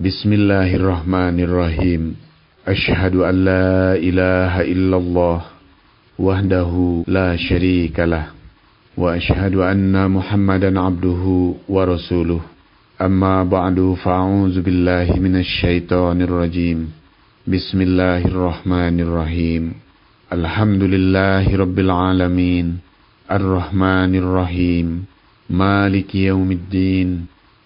بسم الله الرحمن الرحيم أشهد أن لا إله إلا الله وحده لا شريك له وأشهد أن محمدا عبده ورسوله أما بعد فأعوذ بالله من الشيطان الرجيم بسم الله الرحمن الرحيم الحمد لله رب العالمين الرحمن الرحيم مالك يوم الدين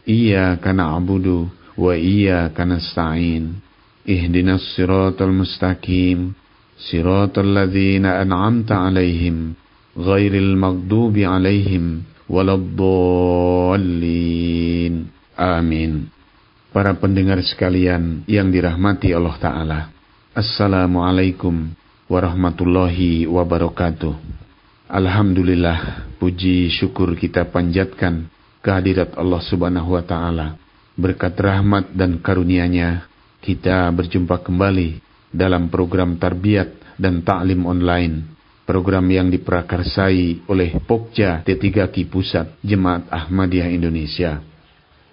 إياك نعبد wa iyyaka nasta'in. Ihdinas siratal mustaqim. Siratal ladzina an'amta 'alaihim ghairil maghdubi 'alaihim waladdallin. Amin. Para pendengar sekalian yang dirahmati Allah Ta'ala. Assalamualaikum warahmatullahi wabarakatuh. Alhamdulillah, puji syukur kita panjatkan kehadirat Allah Subhanahu wa Ta'ala. Berkat rahmat dan karunia-Nya, kita berjumpa kembali dalam program Tarbiyat dan Ta'lim Online. Program yang diprakarsai oleh Pokja T3Ki Pusat Jemaat Ahmadiyah Indonesia.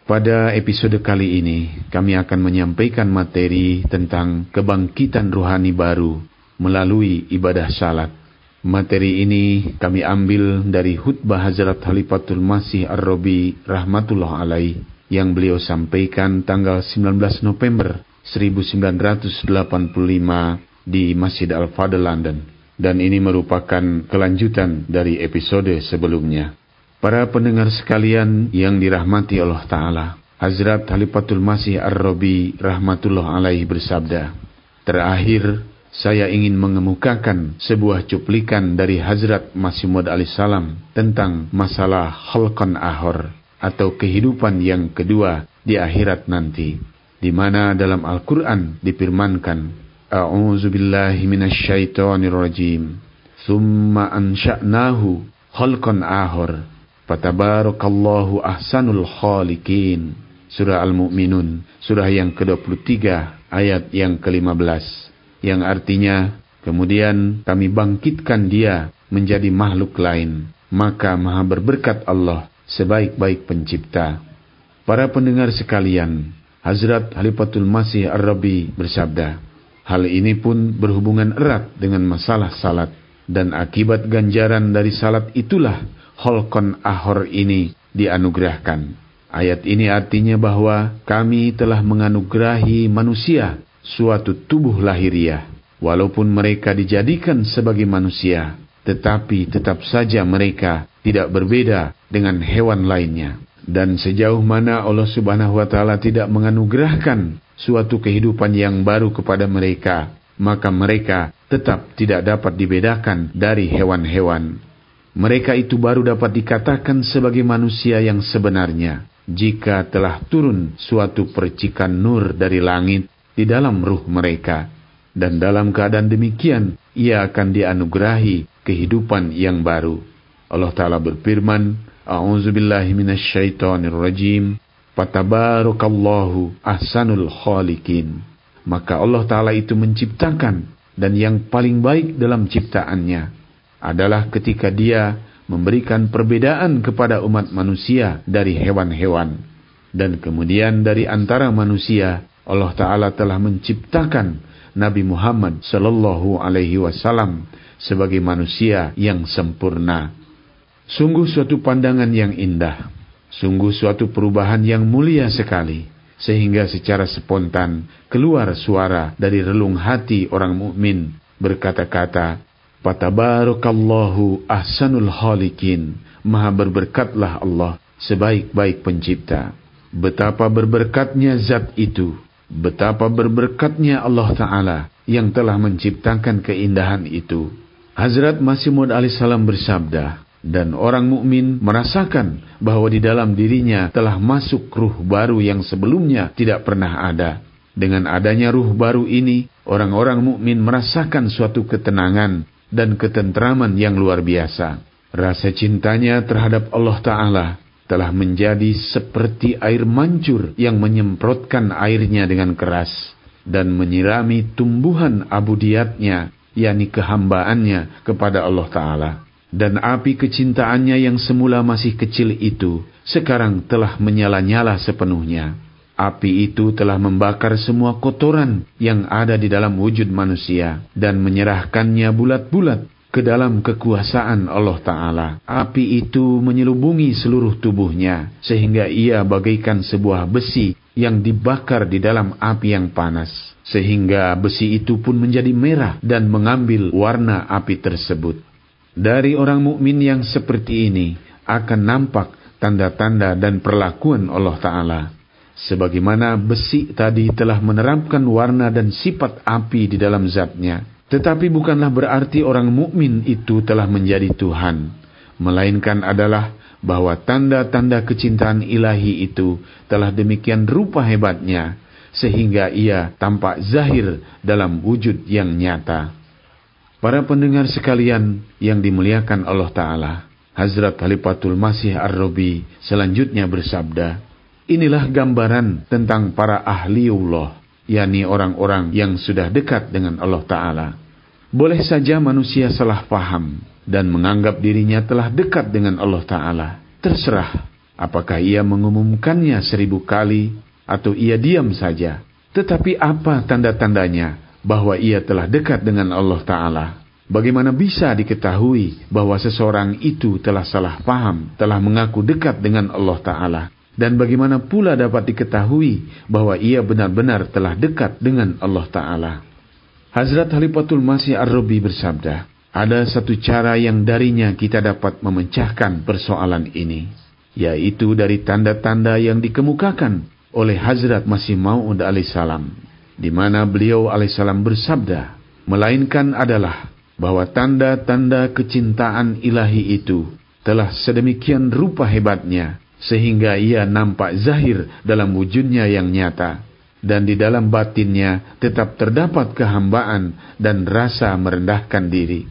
Pada episode kali ini, kami akan menyampaikan materi tentang kebangkitan rohani baru melalui ibadah salat. Materi ini kami ambil dari khutbah Hazrat Khalifatul Masih Ar-Rabi rahmatullah alaih yang beliau sampaikan tanggal 19 November 1985 di Masjid Al-Fadl London. Dan ini merupakan kelanjutan dari episode sebelumnya. Para pendengar sekalian yang dirahmati Allah Ta'ala, Hazrat Khalifatul Masih Ar-Rabi rahmatullah alaihi bersabda, Terakhir, saya ingin mengemukakan sebuah cuplikan dari Hazrat Masih Maud salam tentang masalah khalqan ahor atau kehidupan yang kedua di akhirat nanti. Di mana dalam Al-Quran difirmankan, A'udzu billahi minasyaitonir rajim. Thumma ansha'nahu khalqan ahor Fatabarakallahu ahsanul khaliqin. Surah Al-Mu'minun, surah yang ke-23, ayat yang ke-15. Yang artinya, kemudian kami bangkitkan dia menjadi makhluk lain. Maka maha berberkat Allah sebaik-baik pencipta. Para pendengar sekalian, Hazrat Halifatul Masih Ar-Rabi bersabda, Hal ini pun berhubungan erat dengan masalah salat. Dan akibat ganjaran dari salat itulah holkon ahor ini dianugerahkan. Ayat ini artinya bahwa kami telah menganugerahi manusia suatu tubuh lahiriah. Walaupun mereka dijadikan sebagai manusia, tetapi tetap saja mereka tidak berbeda dengan hewan lainnya. Dan sejauh mana Allah Subhanahu wa taala tidak menganugerahkan suatu kehidupan yang baru kepada mereka, maka mereka tetap tidak dapat dibedakan dari hewan-hewan mereka itu baru dapat dikatakan sebagai manusia yang sebenarnya jika telah turun suatu percikan nur dari langit di dalam ruh mereka. Dan dalam keadaan demikian, ia akan dianugerahi kehidupan yang baru. Allah Ta'ala berfirman, A'udzubillahi minasyaitonirrajim, Fatabarakallahu ahsanul khalikin. Maka Allah Ta'ala itu menciptakan dan yang paling baik dalam ciptaannya adalah ketika dia memberikan perbedaan kepada umat manusia dari hewan-hewan. Dan kemudian dari antara manusia, Allah Ta'ala telah menciptakan Nabi Muhammad Sallallahu Alaihi Wasallam sebagai manusia yang sempurna. Sungguh suatu pandangan yang indah, sungguh suatu perubahan yang mulia sekali, sehingga secara spontan keluar suara dari relung hati orang mukmin berkata-kata, Fatabarakallahu ahsanul khalikin. Maha berberkatlah Allah sebaik-baik pencipta. Betapa berberkatnya zat itu. Betapa berberkatnya Allah Ta'ala yang telah menciptakan keindahan itu. Hazrat Masih Maud salam bersabda, dan orang mukmin merasakan bahwa di dalam dirinya telah masuk ruh baru yang sebelumnya tidak pernah ada. Dengan adanya ruh baru ini, orang-orang mukmin merasakan suatu ketenangan dan ketentraman yang luar biasa. Rasa cintanya terhadap Allah Ta'ala telah menjadi seperti air mancur yang menyemprotkan airnya dengan keras dan menyirami tumbuhan abudiatnya, yakni kehambaannya kepada Allah Ta'ala. Dan api kecintaannya yang semula masih kecil itu, sekarang telah menyala-nyala sepenuhnya. Api itu telah membakar semua kotoran yang ada di dalam wujud manusia dan menyerahkannya bulat-bulat ke dalam kekuasaan Allah Ta'ala. Api itu menyelubungi seluruh tubuhnya, sehingga ia bagaikan sebuah besi yang dibakar di dalam api yang panas. Sehingga besi itu pun menjadi merah dan mengambil warna api tersebut. Dari orang mukmin yang seperti ini akan nampak tanda-tanda dan perlakuan Allah Ta'ala. Sebagaimana besi tadi telah menerapkan warna dan sifat api di dalam zatnya, tetapi bukanlah berarti orang mukmin itu telah menjadi Tuhan, melainkan adalah bahwa tanda-tanda kecintaan ilahi itu telah demikian rupa hebatnya sehingga ia tampak zahir dalam wujud yang nyata. Para pendengar sekalian yang dimuliakan Allah Ta'ala, Hazrat Khalifatul Masih Ar-Robi selanjutnya bersabda, Inilah gambaran tentang para ahliullah, yakni orang-orang yang sudah dekat dengan Allah Ta'ala. Boleh saja manusia salah paham dan menganggap dirinya telah dekat dengan Allah Ta'ala. Terserah apakah ia mengumumkannya seribu kali atau ia diam saja. Tetapi apa tanda-tandanya bahwa ia telah dekat dengan Allah Ta'ala? Bagaimana bisa diketahui bahwa seseorang itu telah salah paham, telah mengaku dekat dengan Allah Ta'ala? Dan bagaimana pula dapat diketahui bahwa ia benar-benar telah dekat dengan Allah Ta'ala? Hazrat Halifatul Masih Ar-Rabi bersabda, ada satu cara yang darinya kita dapat memecahkan persoalan ini, yaitu dari tanda-tanda yang dikemukakan oleh Hazrat Masih Maud alaihissalam, di mana beliau alaihissalam bersabda, melainkan adalah bahwa tanda-tanda kecintaan ilahi itu telah sedemikian rupa hebatnya, sehingga ia nampak zahir dalam wujudnya yang nyata dan di dalam batinnya tetap terdapat kehambaan dan rasa merendahkan diri.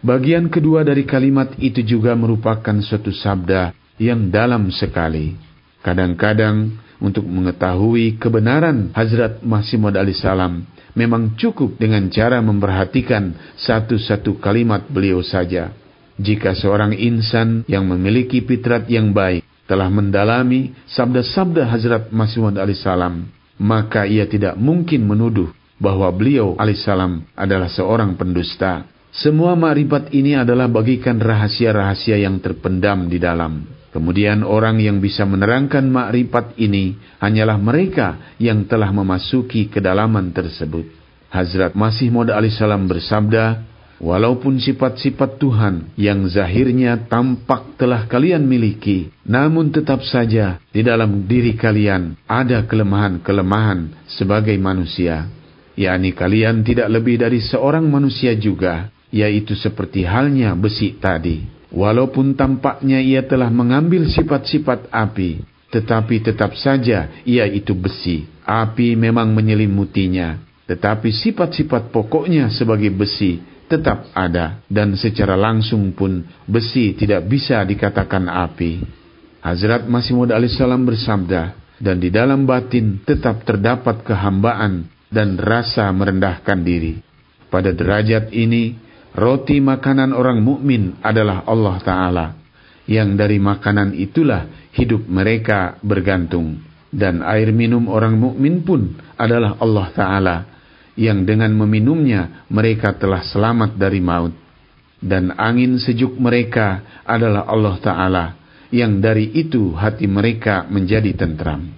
Bagian kedua dari kalimat itu juga merupakan suatu sabda yang dalam sekali. Kadang-kadang untuk mengetahui kebenaran Hazrat Masih Maud salam memang cukup dengan cara memperhatikan satu-satu kalimat beliau saja. Jika seorang insan yang memiliki fitrat yang baik telah mendalami sabda-sabda Hazrat Masih Maud salam maka ia tidak mungkin menuduh bahwa beliau alaihissalam adalah seorang pendusta. Semua makrifat ini adalah bagikan rahasia-rahasia yang terpendam di dalam. Kemudian orang yang bisa menerangkan makrifat ini hanyalah mereka yang telah memasuki kedalaman tersebut. Hazrat Masih Maud alaihissalam bersabda, Walaupun sifat-sifat Tuhan yang zahirnya tampak telah kalian miliki, namun tetap saja di dalam diri kalian ada kelemahan-kelemahan sebagai manusia. yakni kalian tidak lebih dari seorang manusia juga, yaitu seperti halnya besi tadi. Walaupun tampaknya ia telah mengambil sifat-sifat api, tetapi tetap saja ia itu besi. Api memang menyelimutinya, tetapi sifat-sifat pokoknya sebagai besi tetap ada dan secara langsung pun besi tidak bisa dikatakan api. Hazrat Masih Maud alaihissalam bersabda, dan di dalam batin tetap terdapat kehambaan dan rasa merendahkan diri. Pada derajat ini, roti makanan orang mukmin adalah Allah Ta'ala, yang dari makanan itulah hidup mereka bergantung. Dan air minum orang mukmin pun adalah Allah Ta'ala, yang dengan meminumnya mereka telah selamat dari maut. Dan angin sejuk mereka adalah Allah Ta'ala, yang dari itu hati mereka menjadi tentram.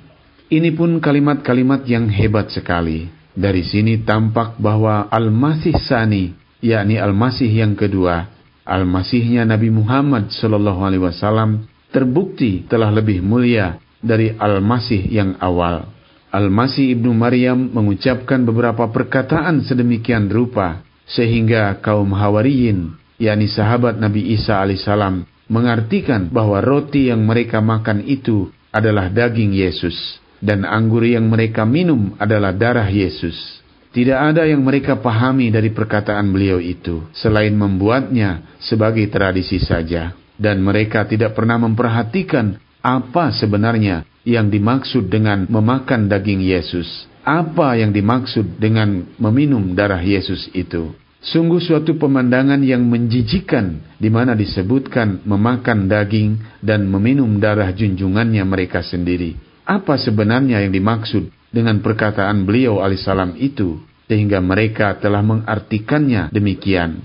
Ini pun kalimat-kalimat yang hebat sekali. Dari sini tampak bahwa Al-Masih Sani, yakni Al-Masih yang kedua, Al-Masihnya Nabi Muhammad Sallallahu Alaihi Wasallam terbukti telah lebih mulia dari Al-Masih yang awal. Al-Masih Ibnu Maryam mengucapkan beberapa perkataan sedemikian rupa sehingga kaum Hawariyin, yakni sahabat Nabi Isa alaihissalam, mengartikan bahwa roti yang mereka makan itu adalah daging Yesus dan anggur yang mereka minum adalah darah Yesus. Tidak ada yang mereka pahami dari perkataan beliau itu selain membuatnya sebagai tradisi saja dan mereka tidak pernah memperhatikan apa sebenarnya yang dimaksud dengan memakan daging Yesus? Apa yang dimaksud dengan meminum darah Yesus itu? Sungguh suatu pemandangan yang menjijikan di mana disebutkan memakan daging dan meminum darah junjungannya mereka sendiri. apa sebenarnya yang dimaksud dengan perkataan beliau alaihissalam itu sehingga mereka telah mengartikannya demikian.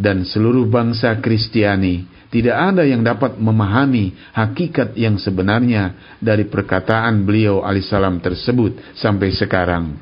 Dan seluruh bangsa Kristiani tidak ada yang dapat memahami hakikat yang sebenarnya dari perkataan beliau alaihissalam tersebut sampai sekarang.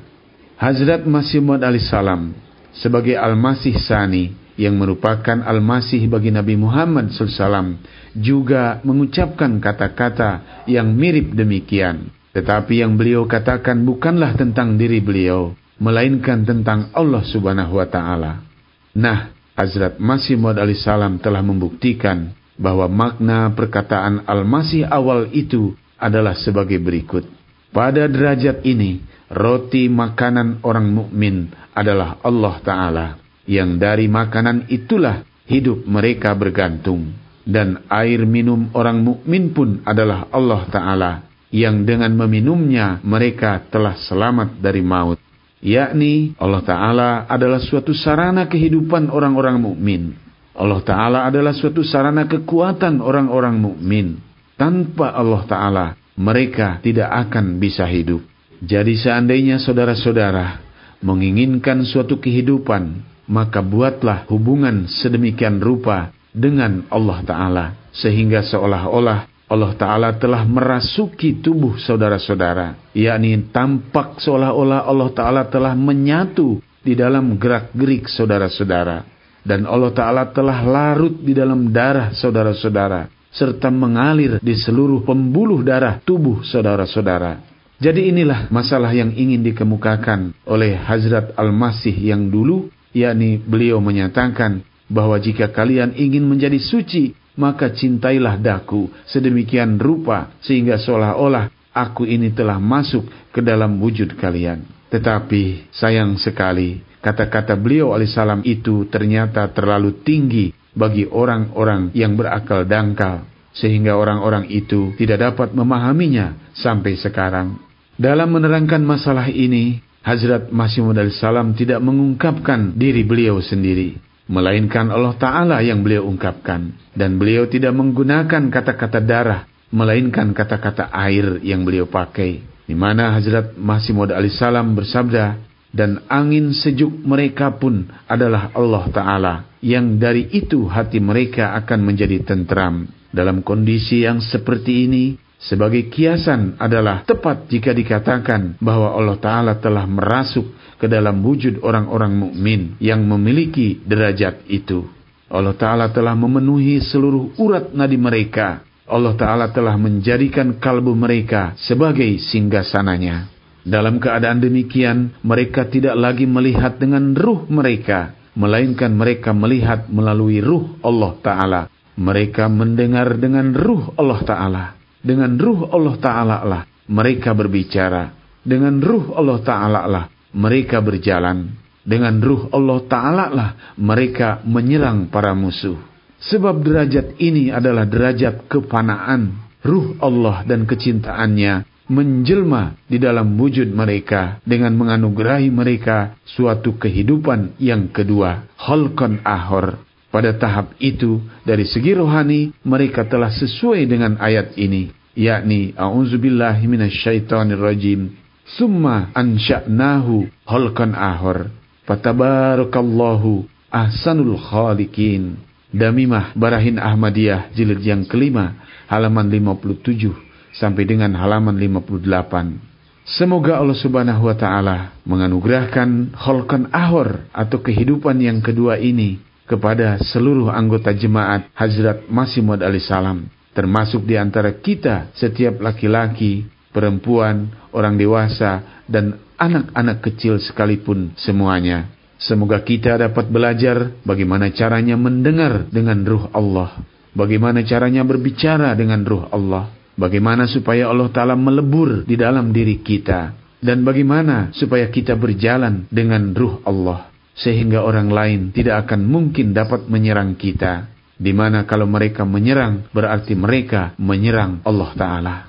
Hazrat Masih Maud alaihissalam sebagai Al-Masih Sani yang merupakan Al-Masih bagi Nabi Muhammad SAW juga mengucapkan kata-kata yang mirip demikian. Tetapi yang beliau katakan bukanlah tentang diri beliau, melainkan tentang Allah Subhanahu wa taala. Nah, Hazrat Masih Maud salam telah membuktikan bahwa makna perkataan Al-Masih awal itu adalah sebagai berikut. Pada derajat ini, roti makanan orang mukmin adalah Allah Ta'ala, yang dari makanan itulah hidup mereka bergantung. Dan air minum orang mukmin pun adalah Allah Ta'ala, yang dengan meminumnya mereka telah selamat dari maut. Yakni Allah Ta'ala adalah suatu sarana kehidupan orang-orang mukmin. Allah Ta'ala adalah suatu sarana kekuatan orang-orang mukmin. Tanpa Allah Ta'ala, mereka tidak akan bisa hidup. Jadi seandainya saudara-saudara menginginkan suatu kehidupan, maka buatlah hubungan sedemikian rupa dengan Allah Ta'ala. Sehingga seolah-olah Allah Ta'ala telah merasuki tubuh saudara-saudara. yakni tampak seolah-olah Allah Ta'ala telah menyatu di dalam gerak-gerik saudara-saudara. Dan Allah Ta'ala telah larut di dalam darah saudara-saudara. Serta mengalir di seluruh pembuluh darah tubuh saudara-saudara. Jadi inilah masalah yang ingin dikemukakan oleh Hazrat Al-Masih yang dulu, yakni beliau menyatakan bahwa jika kalian ingin menjadi suci, maka cintailah daku sedemikian rupa sehingga seolah-olah aku ini telah masuk ke dalam wujud kalian. Tetapi sayang sekali kata-kata beliau alaihissalam itu ternyata terlalu tinggi bagi orang-orang yang berakal dangkal sehingga orang-orang itu tidak dapat memahaminya sampai sekarang. Dalam menerangkan masalah ini, Hazrat Masih salam tidak mengungkapkan diri beliau sendiri melainkan Allah Ta'ala yang beliau ungkapkan. Dan beliau tidak menggunakan kata-kata darah, melainkan kata-kata air yang beliau pakai. Di mana Hazrat Masih Maud salam bersabda, dan angin sejuk mereka pun adalah Allah Ta'ala, yang dari itu hati mereka akan menjadi tentram. Dalam kondisi yang seperti ini, sebagai kiasan adalah tepat jika dikatakan bahwa Allah Ta'ala telah merasuk ke dalam wujud orang-orang mukmin yang memiliki derajat itu. Allah Ta'ala telah memenuhi seluruh urat nadi mereka. Allah Ta'ala telah menjadikan kalbu mereka sebagai singgasananya. Dalam keadaan demikian, mereka tidak lagi melihat dengan ruh mereka, melainkan mereka melihat melalui ruh Allah Ta'ala. Mereka mendengar dengan ruh Allah Ta'ala. Dengan ruh Allah Ta'ala lah mereka berbicara. Dengan ruh Allah Ta'ala lah mereka berjalan. Dengan ruh Allah Ta'ala lah mereka menyerang para musuh. Sebab derajat ini adalah derajat kepanaan. Ruh Allah dan kecintaannya menjelma di dalam wujud mereka dengan menganugerahi mereka suatu kehidupan yang kedua. Holkon ahor. Pada tahap itu, dari segi rohani, mereka telah sesuai dengan ayat ini, yakni A'udzubillahi minasyaitonirrajim Summa ansha'nahu holkan ahor. Fatabarakallahu ahsanul khalikin. Damimah Barahin Ahmadiyah jilid yang kelima halaman 57 sampai dengan halaman 58. Semoga Allah Subhanahu wa taala menganugerahkan holkan ahor atau kehidupan yang kedua ini kepada seluruh anggota jemaat Hazrat Masih Maud salam termasuk di antara kita setiap laki-laki perempuan, orang dewasa, dan anak-anak kecil sekalipun semuanya. Semoga kita dapat belajar bagaimana caranya mendengar dengan ruh Allah. Bagaimana caranya berbicara dengan ruh Allah. Bagaimana supaya Allah Ta'ala melebur di dalam diri kita. Dan bagaimana supaya kita berjalan dengan ruh Allah. Sehingga orang lain tidak akan mungkin dapat menyerang kita. Di mana kalau mereka menyerang berarti mereka menyerang Allah Ta'ala.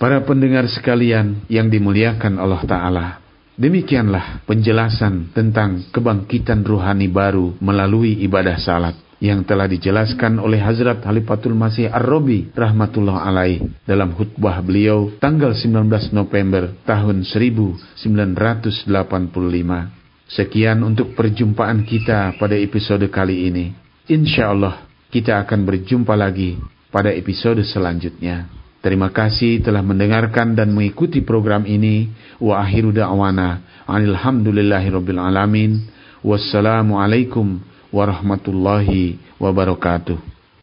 Para pendengar sekalian yang dimuliakan Allah Ta'ala, demikianlah penjelasan tentang kebangkitan ruhani baru melalui ibadah salat. yang telah dijelaskan oleh Hazrat Halifatul Masih Ar-Robi rahmatullah alaih dalam khutbah beliau tanggal 19 November tahun 1985. Sekian untuk perjumpaan kita pada episode kali ini. Insya Allah kita akan berjumpa lagi pada episode selanjutnya. Terima kasih telah mendengarkan dan mengikuti program ini. Wa akhiru da'wana alhamdulillahirabbil alamin. Wassalamualaikum warahmatullahi wabarakatuh.